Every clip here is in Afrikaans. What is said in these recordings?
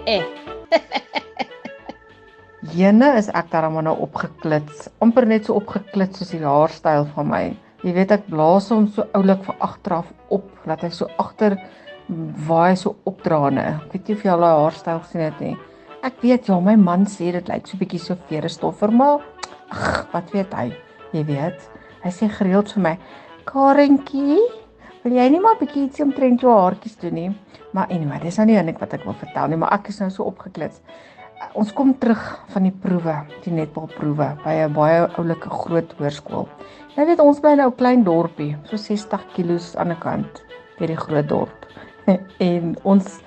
Jene is ek daarom nou opgeklits, amper net so opgeklits soos die haarstyl van my. Jy weet ek blaas hom so oulik van agteraf op, laat hy so agter waai so opdraande. Ek weet nie of jy al daai haarstyl gesien het nie. Ek weet ja, my man sê dit lyk so bietjie so verestoffer, maar ag, wat weet hy? Jy weet, hy sê gereeld vir my, "Karentjie, wil jy nie maar bietjie ietsie omtrent jou haartjies doen nie?" Maar anyway, dis nou nie eintlik wat ek wil vertel nie, maar ek is nou so opgeklits. Ons kom terug van die proewe, die netbalproewe by 'n baie oulike groot hoërskool. Jy weet ons bly nou 'n klein dorpie, so 60 km aan die kant by die groot dorp. en ons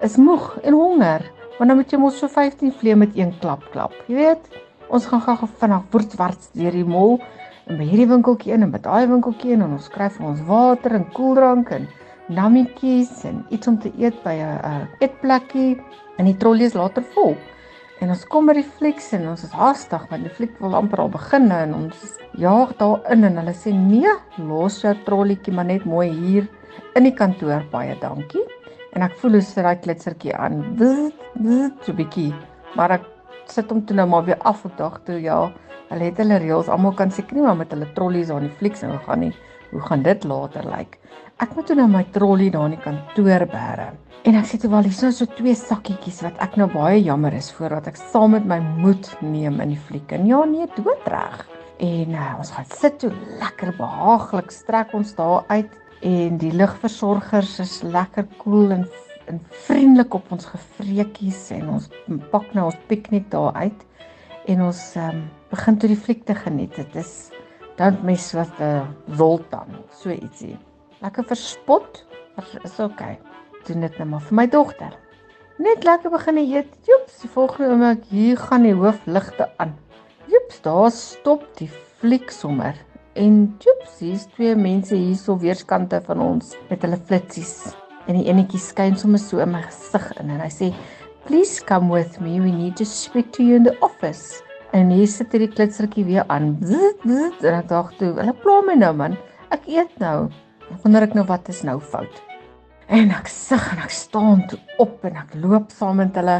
is moeg en honger, want nou moet jy mos so 15 vlee met een klap klap. Jy weet, ons gaan gou vinnig woordwarts deur die mall en by hierdie winkeltjie in en by daai winkeltjie in en ons kry vir ons water en koeldrank en nammetjies en iets om te eet by 'n eetplekkie en die trollie is later vol. En ons kom by die flieks en ons is haastig want die fliek wil amper al begin en ons jaag daar in en hulle sê nee, los jou trollietjie maar net mooi hier in die kantoor baie dankie. En ek voel hoe sit daai klitsertjie aan. Bzz, bzz, so bietjie. Maar ek sit hom toe nou maar weer af op dag toe ja. Hulle het hulle reëls, almal kan seker nie maar met hulle trollies aan die flieks en gaan nie. Hoe gaan dit later lyk? Ek moet toe nou my trollie daar in die kantoor bære. En ek sê toe wel, hier's nou so twee sakkietjies wat ek nou baie jammer is voordat ek saam met my moed neem in die fliek. En ja, nee, doodreg. En uh, ons gaan sit toe lekker behaaglik strek ons daar uit en die lugversorgers is lekker koel cool en en vriendelik op ons gevreetjies en ons pak nou ons piknik daar uit en ons um, begin toe die fliek te geniet. Dit is dan mes wat 'n uh, Zoltan, so ietsie. Lekker verspot, maar is okay. Doen dit net maar vir my dogter. Net lekker begin eet. Joeps, die volgende oomblik hier gaan die hoofligte aan. Joeps, daar stop die fliek sommer. En joeps, hier's twee mense hierso weerskante van ons met hulle flitsies. En die enetjie skyn sommer so in my gesig in en hy sê, "Please come with me. We need to speak to you in the office." En hier sit hierdie klitsertjie weer aan. Bzz, bzz, en ek dink toe, hulle pla my nou man. Ek eet nou. Ek wonder ek nou wat is nou fout. En ek sug en ek staan toe op en ek loop saam met hulle.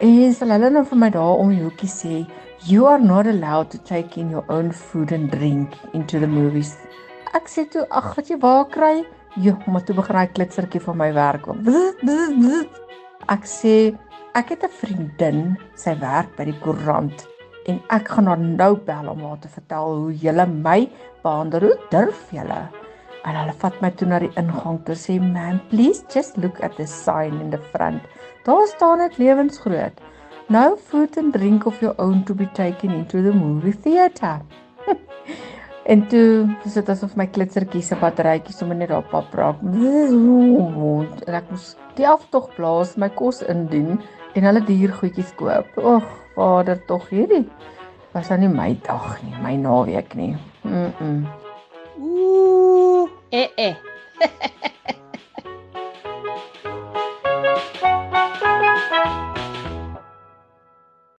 En hulle hulle nou vir my daar om die hoekie sê, "You are not allowed to take in your own food and drink into the movies." Ek sê toe, "Ag, wat jy waar kry?" Jo, maar toe begin hy klitsertjie van my werk op. Bzz, bzz, bzz. Ek sê, "Ek het 'n vriendin, sy werk by die koerant." en ek gaan haar nou bel om haar te vertel hoe julle my behandel. Hoe durf julle? En hulle vat my toe na die ingang toe sê, "Man, please just look at the sign in the front. Daar staan dit lewensgroot. No food and drink of your own to be taken into the movie theater." En toe was dit asof my klitsertjie se batterytjie sommer net daar pap raak. En ek moes die aftog blaas, my kos indien en hulle diergoedjies koop. Ag, Vader, tog hierdie was dan nou nie my dag nie, my naweek nie. Mm. -mm. Ooh, eh eh.